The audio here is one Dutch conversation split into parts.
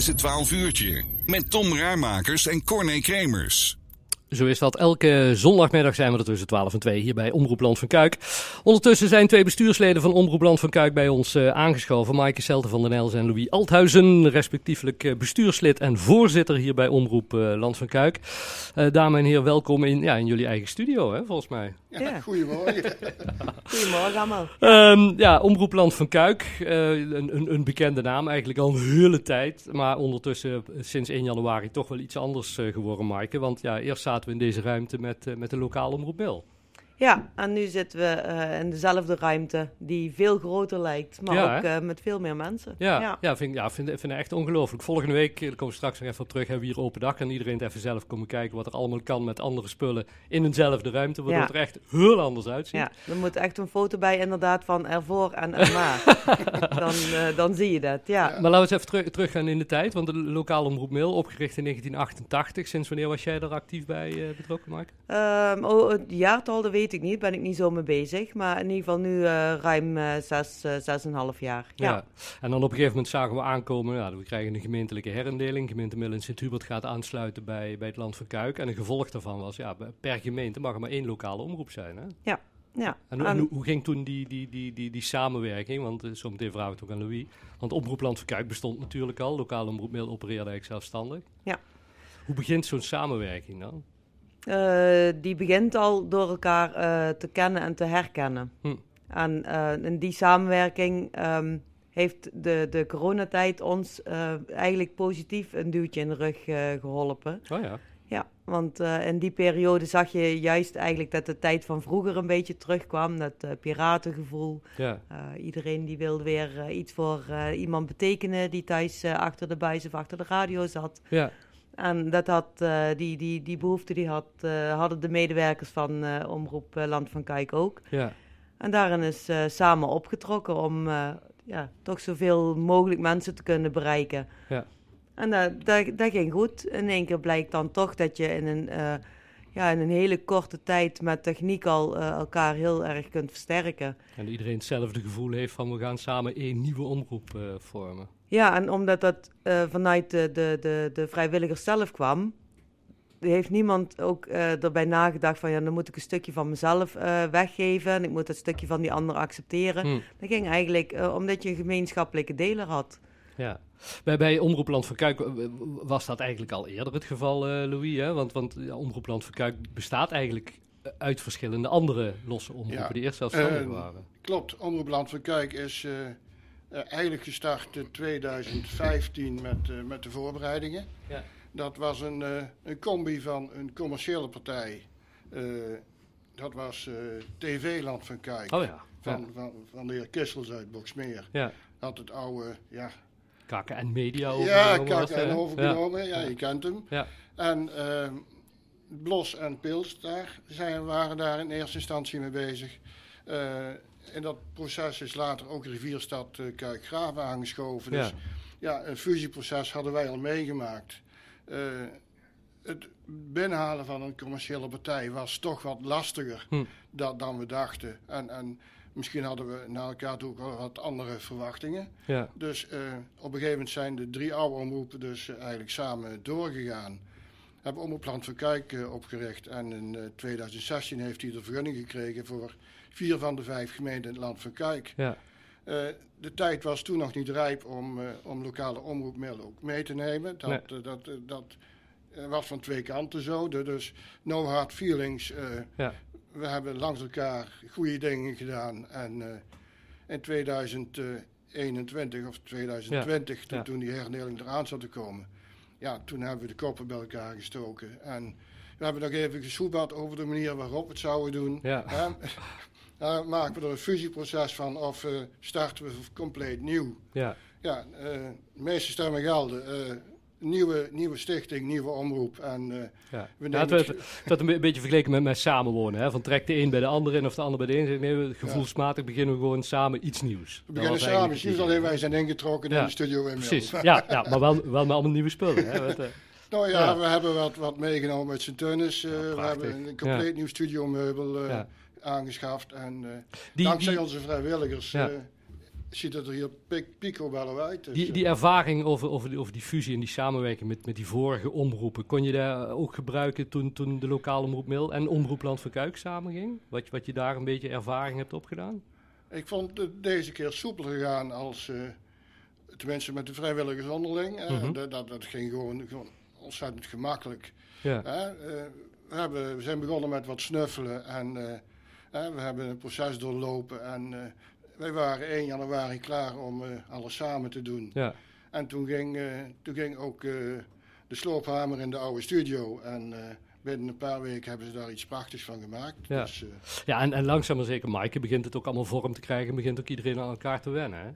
is het 12 uurtje. Met Tom Raarmakers en Corné Kremers. Zo is dat. Elke zondagmiddag zijn we er tussen 12 en 2 hier bij Omroep Land van Kuik. Ondertussen zijn twee bestuursleden van Omroep Land van Kuik bij ons uh, aangeschoven. Maaike Celte van den Els en Louis Althuizen, respectiefelijk uh, bestuurslid en voorzitter hier bij Omroep uh, Land van Kuik. dames en heren, welkom in, ja, in jullie eigen studio, hè, volgens mij. Ja, ja. goedemorgen. goedemorgen allemaal. Um, ja, Omroep Land van Kuik, een, een, een, bekende naam eigenlijk al een hele tijd. Maar ondertussen sinds 1 januari toch wel iets anders geworden, Maaike. Want ja, eerst zaten we in deze ruimte met, uh, met de lokale omroep Bel. Ja, en nu zitten we uh, in dezelfde ruimte die veel groter lijkt, maar ja, ook uh, met veel meer mensen. Ja, ja. ja vind, ja vind, vind ik echt ongelooflijk. Volgende week, daar komen we straks nog even op terug, hebben we hier open dag en iedereen even zelf komen kijken wat er allemaal kan met andere spullen in eenzelfde ruimte, waardoor het er echt heel anders uitziet. Ja, er moet echt een foto bij inderdaad van ervoor en erna. dan, uh, dan zie je dat, ja. Maar laten we eens even terug, teruggaan in de tijd, want de lokale omroep Mail, opgericht in 1988. Sinds wanneer was jij er actief bij betrokken, Mark? Um, oh, het jaartal, dat weet weet ik niet, ben ik niet zo mee bezig. Maar in ieder geval nu uh, ruim uh, zes, uh, zes en een half jaar. Ja. ja. en dan op een gegeven moment zagen we aankomen, ja, we krijgen een gemeentelijke herindeling. Gemeente Middel en Sint-Hubert gaat aansluiten bij, bij het Land van Kuik. En een gevolg daarvan was, ja, per gemeente mag er maar één lokale omroep zijn. Hè? Ja. Ja, en, en, hoe ging toen die, die, die, die, die samenwerking? Want uh, zometeen vraag ik ook aan Louis. Want Omroep Land van Kuik bestond natuurlijk al. Lokale omroep Mail opereerde eigenlijk zelfstandig. Ja. Hoe begint zo'n samenwerking dan? Uh, die begint al door elkaar uh, te kennen en te herkennen. Hm. En uh, in die samenwerking um, heeft de, de coronatijd ons eigenlijk positief een duwtje in de rug geholpen. Oh ja. Ja, want in die periode zag je juist eigenlijk dat de tijd van vroeger een beetje terugkwam. Dat piratengevoel. Ja. iedereen die wilde weer iets voor iemand betekenen die thuis achter de buis of achter de radio zat. Ja. En dat had, uh, die, die, die behoefte die had, uh, hadden de medewerkers van uh, Omroep Land van Kijk ook. Ja. En daarin is samen opgetrokken om ja, toch zoveel mogelijk mensen te kunnen bereiken. Ja. En dat, dat, dat ging goed. In één keer blijkt dan toch dat je in een, ja, in een hele korte tijd met techniek al elkaar heel erg kunt versterken. En iedereen hetzelfde gevoel heeft van we gaan samen één nieuwe omroep vormen. Ja, en omdat dat uh, vanuit de, de, de, de vrijwilligers zelf kwam, heeft niemand ook uh, erbij nagedacht van ja, dan moet ik een stukje van mezelf uh, weggeven en ik moet dat stukje van die ander accepteren. Hmm. Dat ging eigenlijk omdat je een gemeenschappelijke deler had. Ja. Bij, bij Omroep Land van Kuik was dat eigenlijk al eerder het geval, Louis. Hè? Want, want ja, Omroep Land van Kuik bestaat eigenlijk uit verschillende andere losse omroepen ja. die eerst zelfstandig waren. Klopt, Omroep Land van Kuik is uh, eigenlijk gestart in 2015 met, uh, met de voorbereidingen. Ja. Dat was een, uh, een combi van een commerciële partij. dat was TV Land van Kijk. Oh ja. Van, van, van, de heer Kissels uit Boksmeer. Ja. Had het oude, ja... Kakken en Media overgenomen. Ja, Kakken en overgenomen. Ja. ja, je kent hem. Ja. En ehm, Blos en Pils, daar zijn, waren daar in eerste instantie mee bezig in dat proces is later ook Rivierstad uh, Kuikgraven aangeschoven. Dus ja, een fusieproces hadden wij al meegemaakt. Uh, het binnenhalen van een commerciële partij was toch wat lastiger hm. dan, dan we dachten. En, en misschien hadden we naar elkaar toe ook wel wat andere verwachtingen. Ja. Dus uh, op een gegeven moment zijn de drie oude omroepen dus eigenlijk samen doorgegaan. Hebben Omroepland van Kijk opgericht en in 2016 heeft hij de vergunning gekregen voor vier van de vijf gemeenten in het land van Kuik. Ja. Uh, de tijd was toen nog niet rijp om, uh, om lokale omroepmiddelen ook mee te nemen. Dat, nee. uh, dat, dat was van twee kanten zo. Dus no hard feelings. Ja. We hebben langs elkaar goede dingen gedaan. En in 2021 of 2020, ja. toen die herdeling eraan zat te komen, ja, toen hebben we de koppen bij elkaar gestoken. En we hebben nog even gesoebad over de manier waarop we het zouden doen. Ja. Daar maken we er een fusieproces van of uh, starten we compleet nieuw. Ja. Ja, uh, de meeste stemmen gelden. Uh, nieuwe, nieuwe stichting, nieuwe omroep. En, ja. we ja, het, het, dat een beetje vergeleken met, met samenwonen. Hè? Van trekt de een bij de ander in of de ander bij de een. Nee, gevoelsmatig beginnen we gewoon samen iets nieuws. We beginnen samen iets nieuws, alleen wij zijn ingetrokken in de studio. In Precies, ja, ja, maar wel, wel met allemaal nieuwe spullen. Hè? Wat, nou ja, we hebben wat, wat meegenomen met sint Tunis. we hebben een compleet nieuw studiomeubel aangeschaft. En uh, die, dankzij die, onze vrijwilligers ja. uh, ziet het er hier pik, picobello uit. Dus, Die, die eh, ervaring over, over, die, over die fusie en die samenwerking met, met die vorige omroepen, kon je daar ook gebruiken toen, toen de lokale omroep Mil en Omroep Land van Kuik samenging? Wat, wat je daar een beetje ervaring hebt opgedaan? Ik vond het deze keer soepeler gegaan als, eh, tenminste met de vrijwilligers onderling. Mhm. dat, dat, dat ging gewoon, gewoon ontzettend gemakkelijk. Ja? Eh, we, hebben, we zijn begonnen met wat snuffelen en eh, we hebben een proces doorlopen. En eh, wij waren 1 januari klaar om eh, alles samen te doen. ja, En toen ging, eh, toen ging ook eh, de sloophamer in de oude studio. En eh, binnen een paar weken hebben ze daar iets prachtigs van gemaakt. Ja. Dus, eh, ja en, en langzaam maar zeker, Maaike, begint het ook allemaal vorm te krijgen. Begint ook iedereen aan elkaar te wennen. Hè?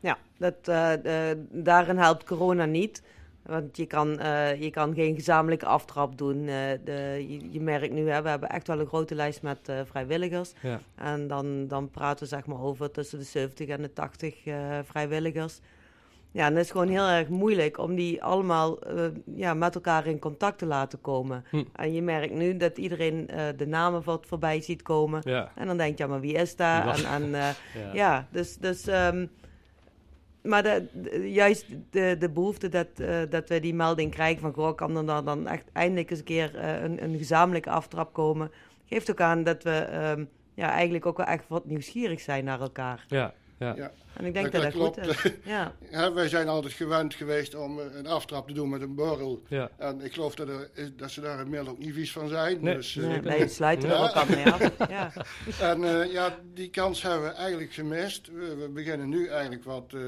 Ja, dat, eh, eh, daarin helpt corona niet. Want je kan, eh, je kan geen gezamenlijke aftrap doen. Eh, de, je, je merkt nu, hè, we hebben echt wel een grote lijst met eh, vrijwilligers. Ja. En dan, dan praten we zeg maar over tussen de 70 en de 80 eh, vrijwilligers. Ja, en het is gewoon heel erg moeilijk om die allemaal ja, met elkaar in contact te laten komen. Hm. En je merkt nu dat iedereen de namen wat voorbij ziet komen. Ja, En dan denk je, ja, maar wie is daar? En, en, ja. ja, dus, dus ehm, maar juist de, behoefte dat, eh, dat we die melding krijgen van, goh, kan er dan, dan echt eindelijk eens een keer eh, een, een gezamenlijke aftrap komen, geeft ook aan dat we ehm, ja, eigenlijk ook wel echt wat nieuwsgierig zijn naar elkaar. ja, ja. ja. En ik denk Dat- dat dat, dat goed is. Ja. Hè, wij zijn altijd gewend geweest om eh, een aftrap te doen met een borrel. ja. En ik geloof dat, er, dat ze daar inmiddels ook niet vies van zijn. Nee. Dus, eh, Nee, nee, sluiten we Ja. elkaar mee af. Ja. En eh, ja, die kans hebben we eigenlijk gemist. We, we beginnen nu eigenlijk wat, eh,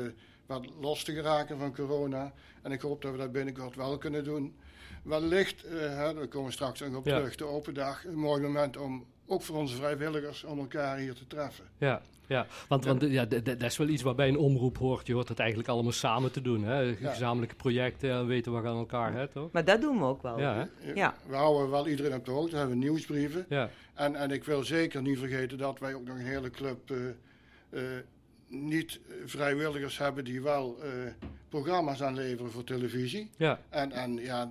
wat los te geraken van corona. En ik hoop dat we dat binnenkort wel kunnen doen. Wellicht, eh, hè, daar komen we straks nog op Ja. terug, de open dag. Een mooi moment om, ook voor onze vrijwilligers, om elkaar hier te treffen. Ja, ja. want, want ja, dat is wel iets waarbij een omroep hoort. Je hoort het eigenlijk allemaal samen te doen. Hè? Gezamenlijke projecten, en weten we aan elkaar, hè, toch? Maar dat doen we ook wel. Ja, hè? Ja. We houden wel iedereen op de hoogte, we hebben nieuwsbrieven. Ja, En, en ik wil zeker niet vergeten dat wij ook nog een hele club eh, eh, niet-vrijwilligers hebben die wel eh, programma's aanleveren voor televisie. ja, En, en ja,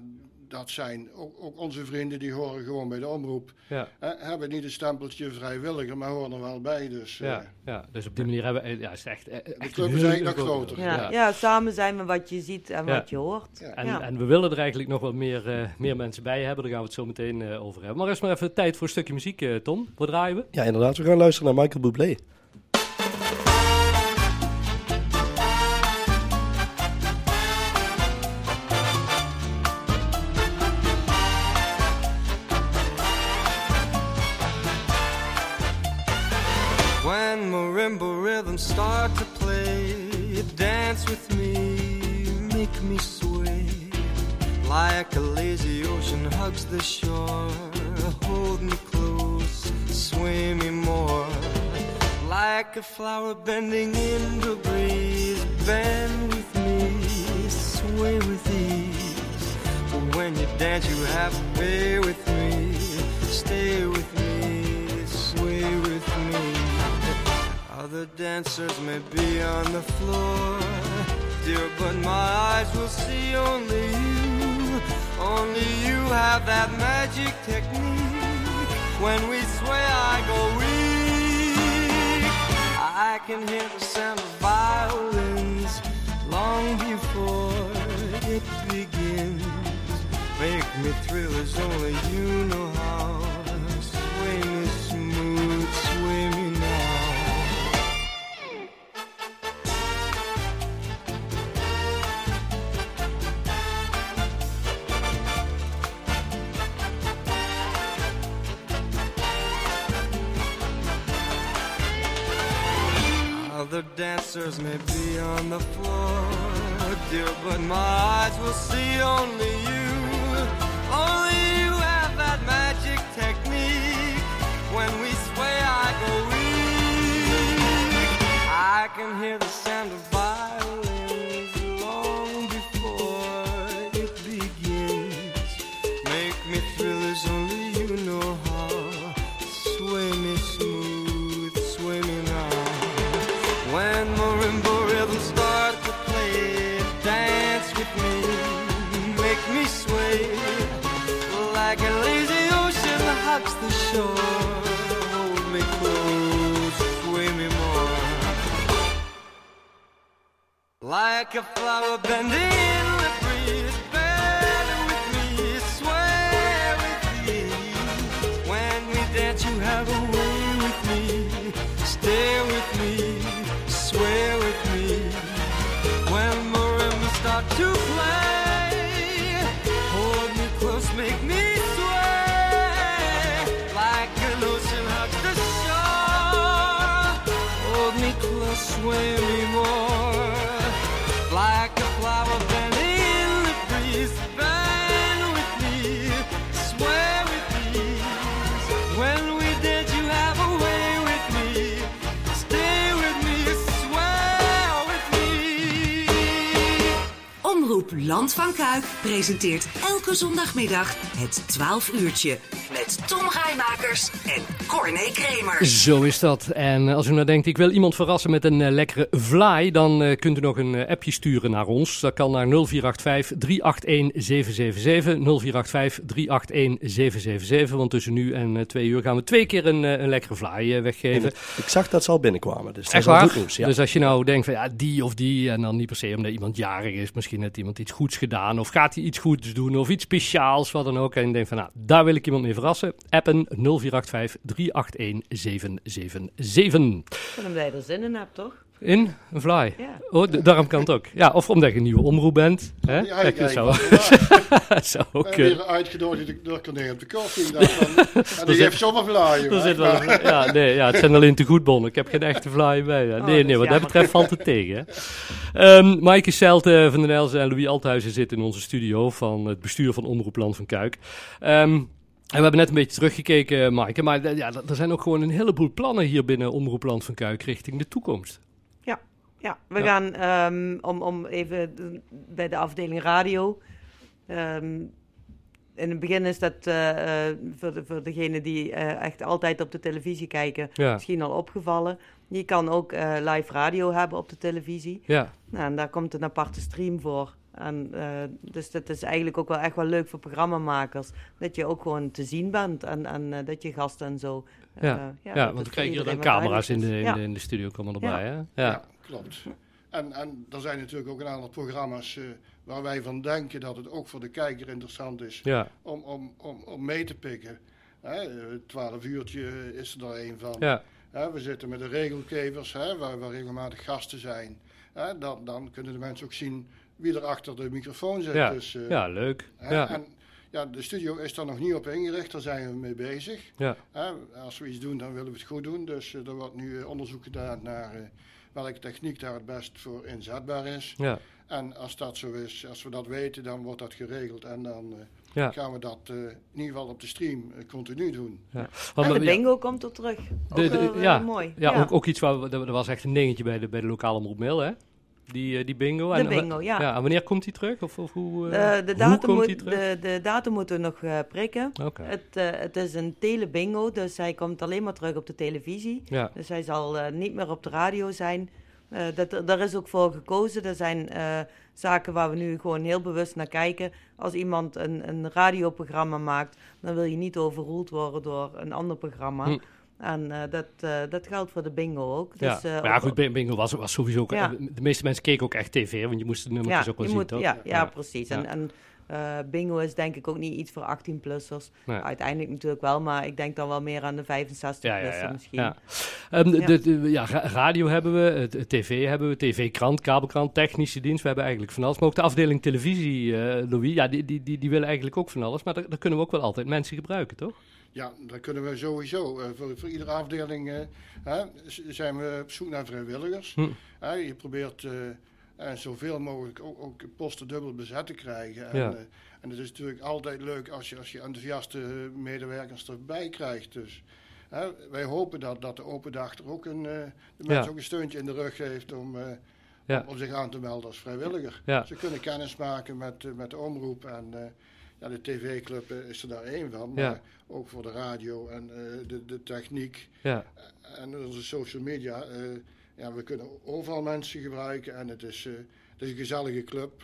dat zijn ook, ook onze vrienden die horen gewoon bij de omroep. ja. Hè, hebben niet een stempeltje vrijwilliger, maar horen er wel bij. Dus, eh, Ja, ja, dus op die manier hebben we, ja, is echt, eh, echt club een is eigenlijk nog grote- groter. Ja. Ja. Ja. samen zijn we wat je ziet en Ja. wat je hoort. Ja. En, Ja. en we willen er eigenlijk nog wat meer, eh, meer mensen bij hebben. Daar gaan we het zo meteen eh, over hebben. Maar eerst maar even tijd voor een stukje muziek, eh, Tom. Wat draaien we? Ja, inderdaad. We gaan luisteren naar Michael Bublé. Start to play, dance with me, make me sway. Like a lazy ocean hugs the shore, hold me close, sway me more. Like a flower bending in the breeze, bend with me, sway with ease. But when you dance, you have to pay with me, stay with me, Other dancers may be on the floor, dear, but my eyes will see only you. Only you have that magic technique. When we sway, I go weak. I can hear the sound of violins long before it begins. Make me thrill as only you know how. Other dancers may be on the floor, dear, but my eyes will see only you. Only you have that magic technique. When we sway, I go weak. I can hear the sound of violins hugs the shore. Hold me close, sway me more. like a flower bending in the breeze. Bend with me, sway with me. When we dance, you have a way with me. Stay with me, sway with me. When marimbas start to play, Hold me close, sway me more like a flower bending in the breeze. Bend with me, sway with me. When we dance, you have a way with me. Stay with me, sway with me. Omroep Land van Kuik presenteert elke zondagmiddag het 12 uurtje met Tom Rijmakers en Corné Kremer. Zo is dat. En als u nou denkt, ik wil iemand verrassen met een eh, lekkere vlaai, dan eh, kunt u nog een eh, appje sturen naar ons. Dat kan naar 0485 381 777. 0485 381 777. Want tussen nu en eh, twee uur gaan we twee keer een, eh, een lekkere vlaai eh, weggeven. Ik zag dat ze al binnenkwamen, dus dat Echt is al waar? goed nieuws. Ja. Dus als je nou denkt van ja, die of die, en dan niet per se omdat iemand jarig is, misschien heeft iemand iets goeds gedaan, of gaat hij iets goeds doen, of iets speciaals, wat dan ook. En je denkt van nou, daar wil ik iemand mee verrassen. Appen 0485 381 777. Ik vind hem dat je er zin in hebt, toch? In een fly. Ja. Oh, daarom kan het ook. Ja, of omdat je een nieuwe omroep bent. Hè? Ja, ja, ik was vandaag. dat zou ook En kunnen. weer uitgenodigd door Corné op de koffie. Ik en die zit- heeft zomaar. Er zit wel, ja, nee, ja, het zijn alleen te goed bonnen. Ik heb geen echte fly bij. Ja. Oh, Nee, nee, wat dat betreft valt het tegen. Ehm Maaike Celte van den Elzen en Louis Althuizen zitten in onze studio van het bestuur van Omroep Land van Kuik. Ehm, en we hebben net een beetje teruggekeken, Maaike, maar ja, er zijn ook gewoon een heleboel plannen hier binnen Omroep Land van Kuik richting de toekomst. Ja, we Ja. gaan ehm, om, om even bij de afdeling radio. ehm, in het begin is dat eh, eh, voor, de, voor degenen die eh, echt altijd op de televisie kijken, Ja, misschien al opgevallen. Je kan ook live radio hebben op de televisie. ja, Nou, en daar komt een aparte stream voor. En, eh, dus dat is eigenlijk ook wel echt wel leuk voor programmamakers. Dat je ook gewoon te zien bent en, en eh, dat je gasten en zo. eh, ja, ja, dat want we krijgen hier dan camera's in de, in, de, in de studio komen erbij. Hè? Ja, Ja, klopt. En, en er zijn natuurlijk ook een aantal programma's eh, waar wij van denken dat het ook voor de kijker interessant is ja, om, om, om, om mee te pikken. 12 uurtje is er daar een van. ja, Hè, we zitten met de regelgevers, hè, waar, waar regelmatig gasten zijn. Hè, dan, dan kunnen de mensen ook zien wie er achter de microfoon zit. ja, Dus, eh, ja, leuk. hè, Ja, En ja, de studio is daar nog niet op ingericht, daar zijn we mee bezig. ja, Hè, als we iets doen, dan willen we het goed doen. Dus eh, er wordt nu eh, onderzoek gedaan naar welke techniek daar het best voor inzetbaar is. ja, En als dat zo is, als we dat weten, dan wordt dat geregeld. En dan eh, ja. gaan we dat eh, in ieder geval op de stream continu doen. Want En de ja. bingo komt er terug. De- de- ja, mooi. Ja, Ook, ook iets waar we, er was echt een dingetje bij de, bij de lokale omroep mail, hè? Die, eh, die bingo. De En, bingo, ja. en wanneer komt die terug? Of, of hoe, eh, Eh, de, hoe datum komt moet, die terug? de, de datum moeten we nog eh, prikken. Het, het is een telebingo, dus hij komt alleen maar terug op de televisie. ja, Dus hij zal niet meer op de radio zijn. Dat, daar is ook voor gekozen. Er zijn zaken waar we nu gewoon heel bewust naar kijken. Als iemand een, een radioprogramma maakt, dan wil je niet overroeld worden door een ander programma. Hm. En eh, dat, eh, dat geldt voor de bingo ook. ja. Dus, eh, maar ja, goed, bin- bingo was, was sowieso ook... Ja. De meeste mensen keken ook echt tv, want je moest de nummertjes ook wel zien, moet, toch? ja, ja, precies. En, en bingo is denk ik ook niet iets voor 18-plussers. Nee. Uiteindelijk natuurlijk wel, maar ik denk dan wel meer aan de 65-plussers Ja, ja, ja. misschien. ja. Ehm, de, Ja. de- radio hebben we, tv hebben we, tv-krant, kabelkrant, technische dienst. We hebben eigenlijk van alles. Maar ook de afdeling televisie, Louis, ja, die, die, die, die willen eigenlijk ook van alles. Maar daar, daar kunnen we ook wel altijd mensen gebruiken, toch? Ja, dat kunnen we sowieso. eh, voor, voor iedere afdeling eh, zijn we op zoek naar vrijwilligers. Hm. Je probeert eh, zoveel mogelijk ook, ook posten dubbel bezet te krijgen. En, Ja. en het is natuurlijk altijd leuk als je, als je enthousiaste medewerkers erbij krijgt. Dus wij hopen dat, dat de open dag er ook een, de mensen Ja. ook een steuntje in de rug geeft om, Ja. om, zich aan te melden als vrijwilliger. Ja. Ze kunnen kennis maken met, met de omroep en ja, de tv-club eh, is er daar één van. Ja. Maar ook voor de radio en eh, de, de techniek Ja, en onze social media. eh, ja, we kunnen overal mensen gebruiken en het is, eh, het is een gezellige club.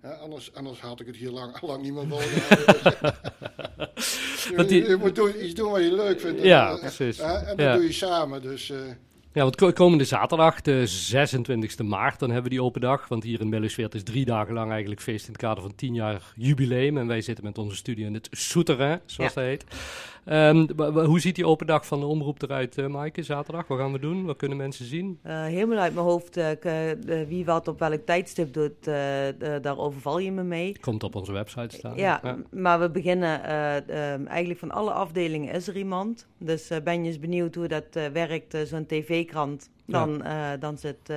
eh, anders, anders had ik het hier lang, lang niet meer. Dus, je, moet doen, iets doen wat je leuk vindt. Ja, En, eh, precies. hè, en dat Ja. doe je samen. Dus eh, Ja, want ko- komende zaterdag, de 26e maart, dan hebben we die open dag. Want hier in Millesweert is drie dagen lang eigenlijk feest in het kader van 10 jaar jubileum. En wij zitten met onze studio in het Souterrain, zoals dat heet. Ehm, hoe ziet die open dag van de omroep eruit, eh Maaike, zaterdag? Wat gaan we doen? Wat kunnen mensen zien? Eh, helemaal uit mijn hoofd, eh, wie wat op welk tijdstip doet, daar overval je me mee. Komt op onze website staan. Ja, maar we beginnen eh, ehm, eigenlijk van alle afdelingen is er iemand. Dus eh, ben je eens benieuwd hoe dat eh, werkt, zo'n tv-krant. Dan, eh, dan zit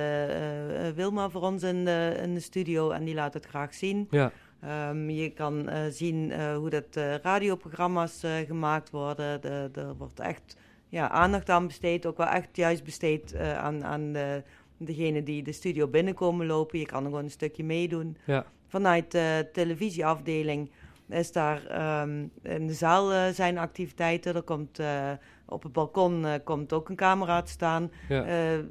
Wilma voor ons in de, in de studio en die laat het graag zien. Ja, Ehm, je kan eh, zien eh, hoe dat eh, radioprogramma's gemaakt worden. De- Er wordt echt ja, aandacht aan besteed. Ook wel echt juist besteed aan, aan de, degene die de studio binnenkomen lopen. Je kan er gewoon een stukje meedoen. ja. Vanuit de televisieafdeling is daar ehm, in de zaal zijn activiteiten. Er komt op het balkon komt ook een camera te staan. Ja.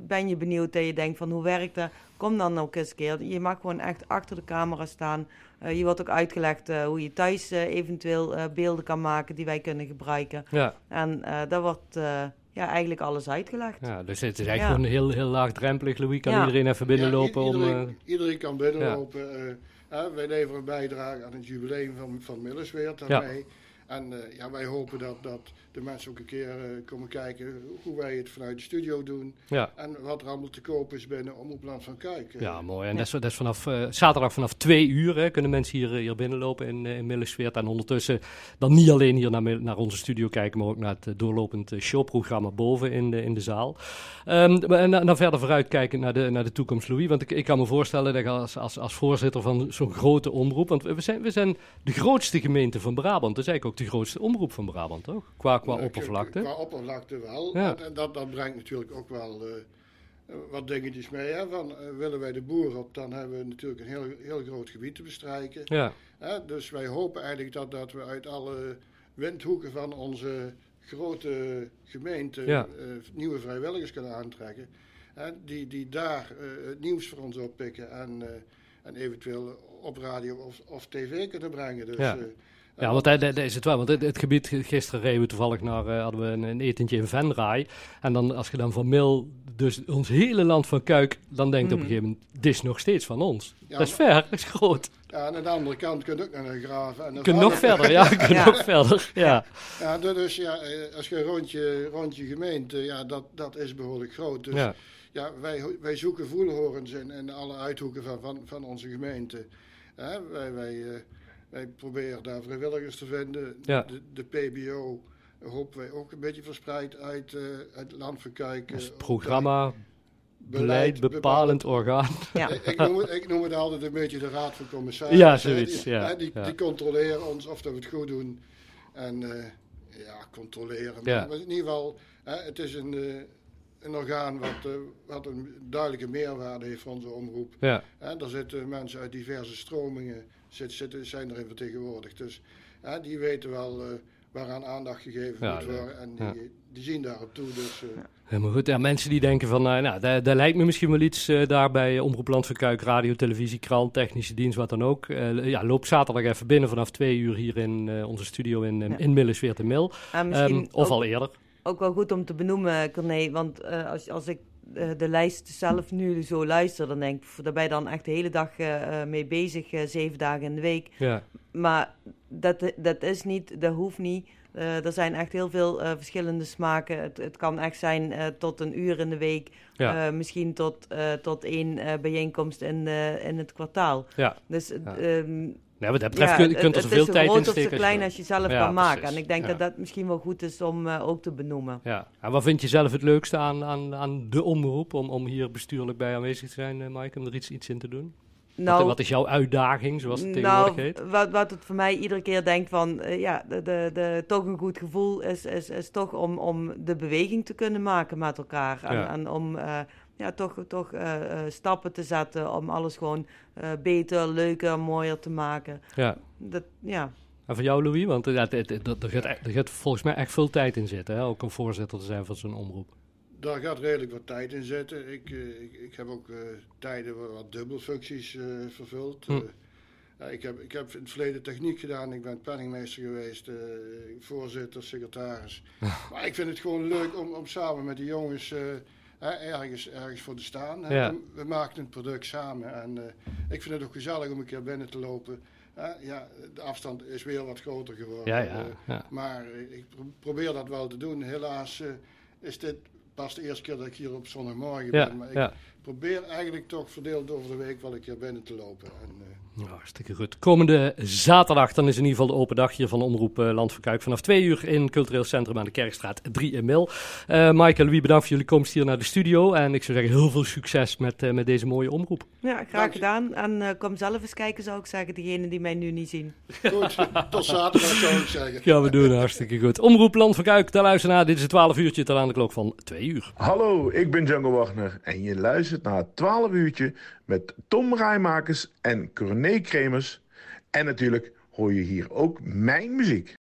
Ben je benieuwd dat je denkt van hoe werkt dat? Kom dan ook eens een keer. Je mag gewoon echt achter de camera staan. Eh, je wordt ook uitgelegd eh, hoe je thuis eh, eventueel eh, beelden kan maken die wij kunnen gebruiken. ja. En eh daar wordt eh, ja, eigenlijk alles uitgelegd. Ja, dus het is eigenlijk Ja. gewoon heel, heel laagdrempelig. Louis, kan Ja. iedereen even binnenlopen Ja, i- om... iedereen, eh, iedereen kan binnenlopen. eh, hè, wij leveren een bijdrage aan het jubileum van, van Millersweert daarmee. En eh, ja, wij hopen dat, dat de mensen ook een keer eh, komen kijken hoe wij het vanuit de studio doen. ja. En wat er allemaal te koop is binnen Omroepland van Kuik. Eh, Ja, mooi. En dat is, dat is vanaf eh, zaterdag vanaf twee uur hè, kunnen mensen hier, hier binnenlopen in, in Millesweert. En ondertussen dan niet alleen hier naar, naar onze studio kijken, maar ook naar het doorlopend showprogramma boven in de, in de zaal. Ehm, en dan verder vooruitkijken naar de, naar de toekomst, Louis. Want ik, ik kan me voorstellen dat je als, als, als voorzitter van zo'n grote omroep... Want we zijn, we zijn de grootste gemeente van Brabant. Dat is eigenlijk ook de grootste omroep van Brabant, toch? Qua, qua oppervlakte. Qua oppervlakte wel. Ja. En dat, dat brengt natuurlijk ook wel eh, wat dingetjes mee. Hè? Van, eh, willen wij de boer op, dan hebben we natuurlijk een heel, heel groot gebied te bestrijken. Ja, Hè, dus wij hopen eigenlijk dat, dat we uit alle windhoeken van onze grote gemeente Ja. eh, nieuwe vrijwilligers kunnen aantrekken. Hè, die, die daar het nieuws voor ons oppikken en, en eventueel op radio of, of tv kunnen brengen. Dus, Ja. Ja, want dat, dat is het wel. Want het, het gebied, gisteren reden we toevallig naar, eh, hadden we een, een etentje in Venray. En dan, als je dan van Mil, dus ons hele land van Kuik, dan denkt op een gegeven moment, dit is nog steeds van ons. Ja, dat is ver, dat is groot. ja, en aan de andere kant kun je ook naar graven. En kunt nog verder, ja, Ja. nog verder. Ja, Ja, du- dus ja, eh, als je een rondje, rondje gemeente, ja, dat, dat is behoorlijk groot. Dus ja, ja, wij, wij zoeken voelhorens in, in alle uithoeken van, van, van onze gemeente. Hè, wij, wij, eh, wij proberen daar vrijwilligers te vinden. Ja. De, de PBO hopen wij ook een beetje verspreid uit eh, het land van Kuik. dus programma, beleid, bepalend orgaan. Ja. Ik, noem het, ik noem het altijd een beetje de raad van commissarissen. Ja, zoiets, Die, ja, die, ja. die controleren ons of dat we het goed doen. En eh, ja, controleren. Ja. Maar in ieder geval, hè, het is een, eh, een orgaan wat, eh, wat een duidelijke meerwaarde heeft voor onze omroep. Ja, Hè, daar zitten mensen uit diverse stromingen zit, zitten, zijn erin vertegenwoordigd. Dus hè, die weten wel eh, waaraan aandacht gegeven Ja, moet worden. En Ja. die, die zien daarop toe. Dus, eh, helemaal goed. Ja, mensen die denken van, eh, nou, daar, daar lijkt me misschien wel iets daar bij Omroep Land van Kuik, radio, televisie, krant, technische dienst, wat dan ook. Eh, ja, loop zaterdag even binnen vanaf twee uur hier in eh, onze studio in, Ja. in Millesweert en Mil. Misschien Ehm, of ook- al eerder. Ook wel goed om te benoemen, Corné. Want eh, als, als ik eh, de lijst zelf nu zo luister, dan denk ik, daar ben je dan echt de hele dag eh, mee bezig, zeven dagen in de week. Ja, Maar dat, dat is niet, dat hoeft niet. Er zijn echt heel veel verschillende smaken. Het, het kan echt zijn tot een uur in de week, ja, misschien tot, tot één bijeenkomst in, in het kwartaal. ja. Dus Ja. ehm, Nee, wat dat betreft ja, kun je het- kunt er het zoveel is tijd zo in groot of steken. zo klein als je zelf Ja, kan maken. precies. En ik denk Ja. dat dat misschien wel goed is om eh, ook te benoemen. Ja. En wat vind je zelf het leukste aan, aan, aan de omroep om, om hier bestuurlijk bij aanwezig te zijn, eh Mike, om er iets, iets in te doen? wat, wat is jouw uitdaging, zoals het tegenwoordig nou, heet? wat, wat het voor mij iedere keer denkt van, eh, ja, de, de, de, toch een goed gevoel is, is, is toch om, om de beweging te kunnen maken met elkaar. En, om ja, toch, toch eh, eh, stappen te zetten om alles gewoon eh, beter, leuker, mooier te maken. Ja. Dat, ja. En voor jou, Louis? Want ja, het- het- het- er, gaat, e- er gaat volgens mij echt veel tijd in zitten, hè? ook om voorzitter te zijn van zo'n omroep. Daar gaat redelijk wat tijd in zitten. Ik, ik, ik heb ook eh, tijden waar wat dubbelfuncties eh, vervuld. Hm. Ja, ik, heb, ik heb in het verleden techniek gedaan. Ik ben penningmeester geweest, eh, voorzitter, secretaris. maar ik vind het gewoon leuk om, om samen met de jongens eh, hè, ergens, ergens voor te staan. Ja. We, we maken een product samen en eh, ik vind het ook gezellig om een keer binnen te lopen. hè. ja, de afstand is weer wat groter geworden. Ja, ja, eh, maar eh, ik pro- probeer dat wel te doen. Helaas is dit pas de eerste keer dat ik hier op zondagmorgen ben. Maar ik. Probeer eigenlijk toch verdeeld over de week wel een keer binnen te lopen. En, eh, Ja, hartstikke goed. Komende zaterdag, dan is in ieder geval de open dag hier van Omroep eh, Land van Kuik. Vanaf twee uur in Cultureel Centrum aan de Kerkstraat 3 in Mil. Eh Maaike en Louis, bedankt voor jullie komst hier naar de studio. En ik zou zeggen, heel veel succes met, eh, met deze mooie omroep. Ja, graag gedaan. En eh, kom zelf eens kijken, zou ik zeggen, diegenen die mij nu niet zien. goed, tot zaterdag zou ik zeggen. Gaan we doen, hartstikke goed. Omroep Land van Kuik, daar luisteren naar. Dit is het 12 uurtje tot aan de klok van 2 uur. Hallo, ik ben Django Wagner en je luistert naar het 12 uurtje met Tom Rijmakers en Corné Kremers. En natuurlijk hoor je hier ook mijn muziek.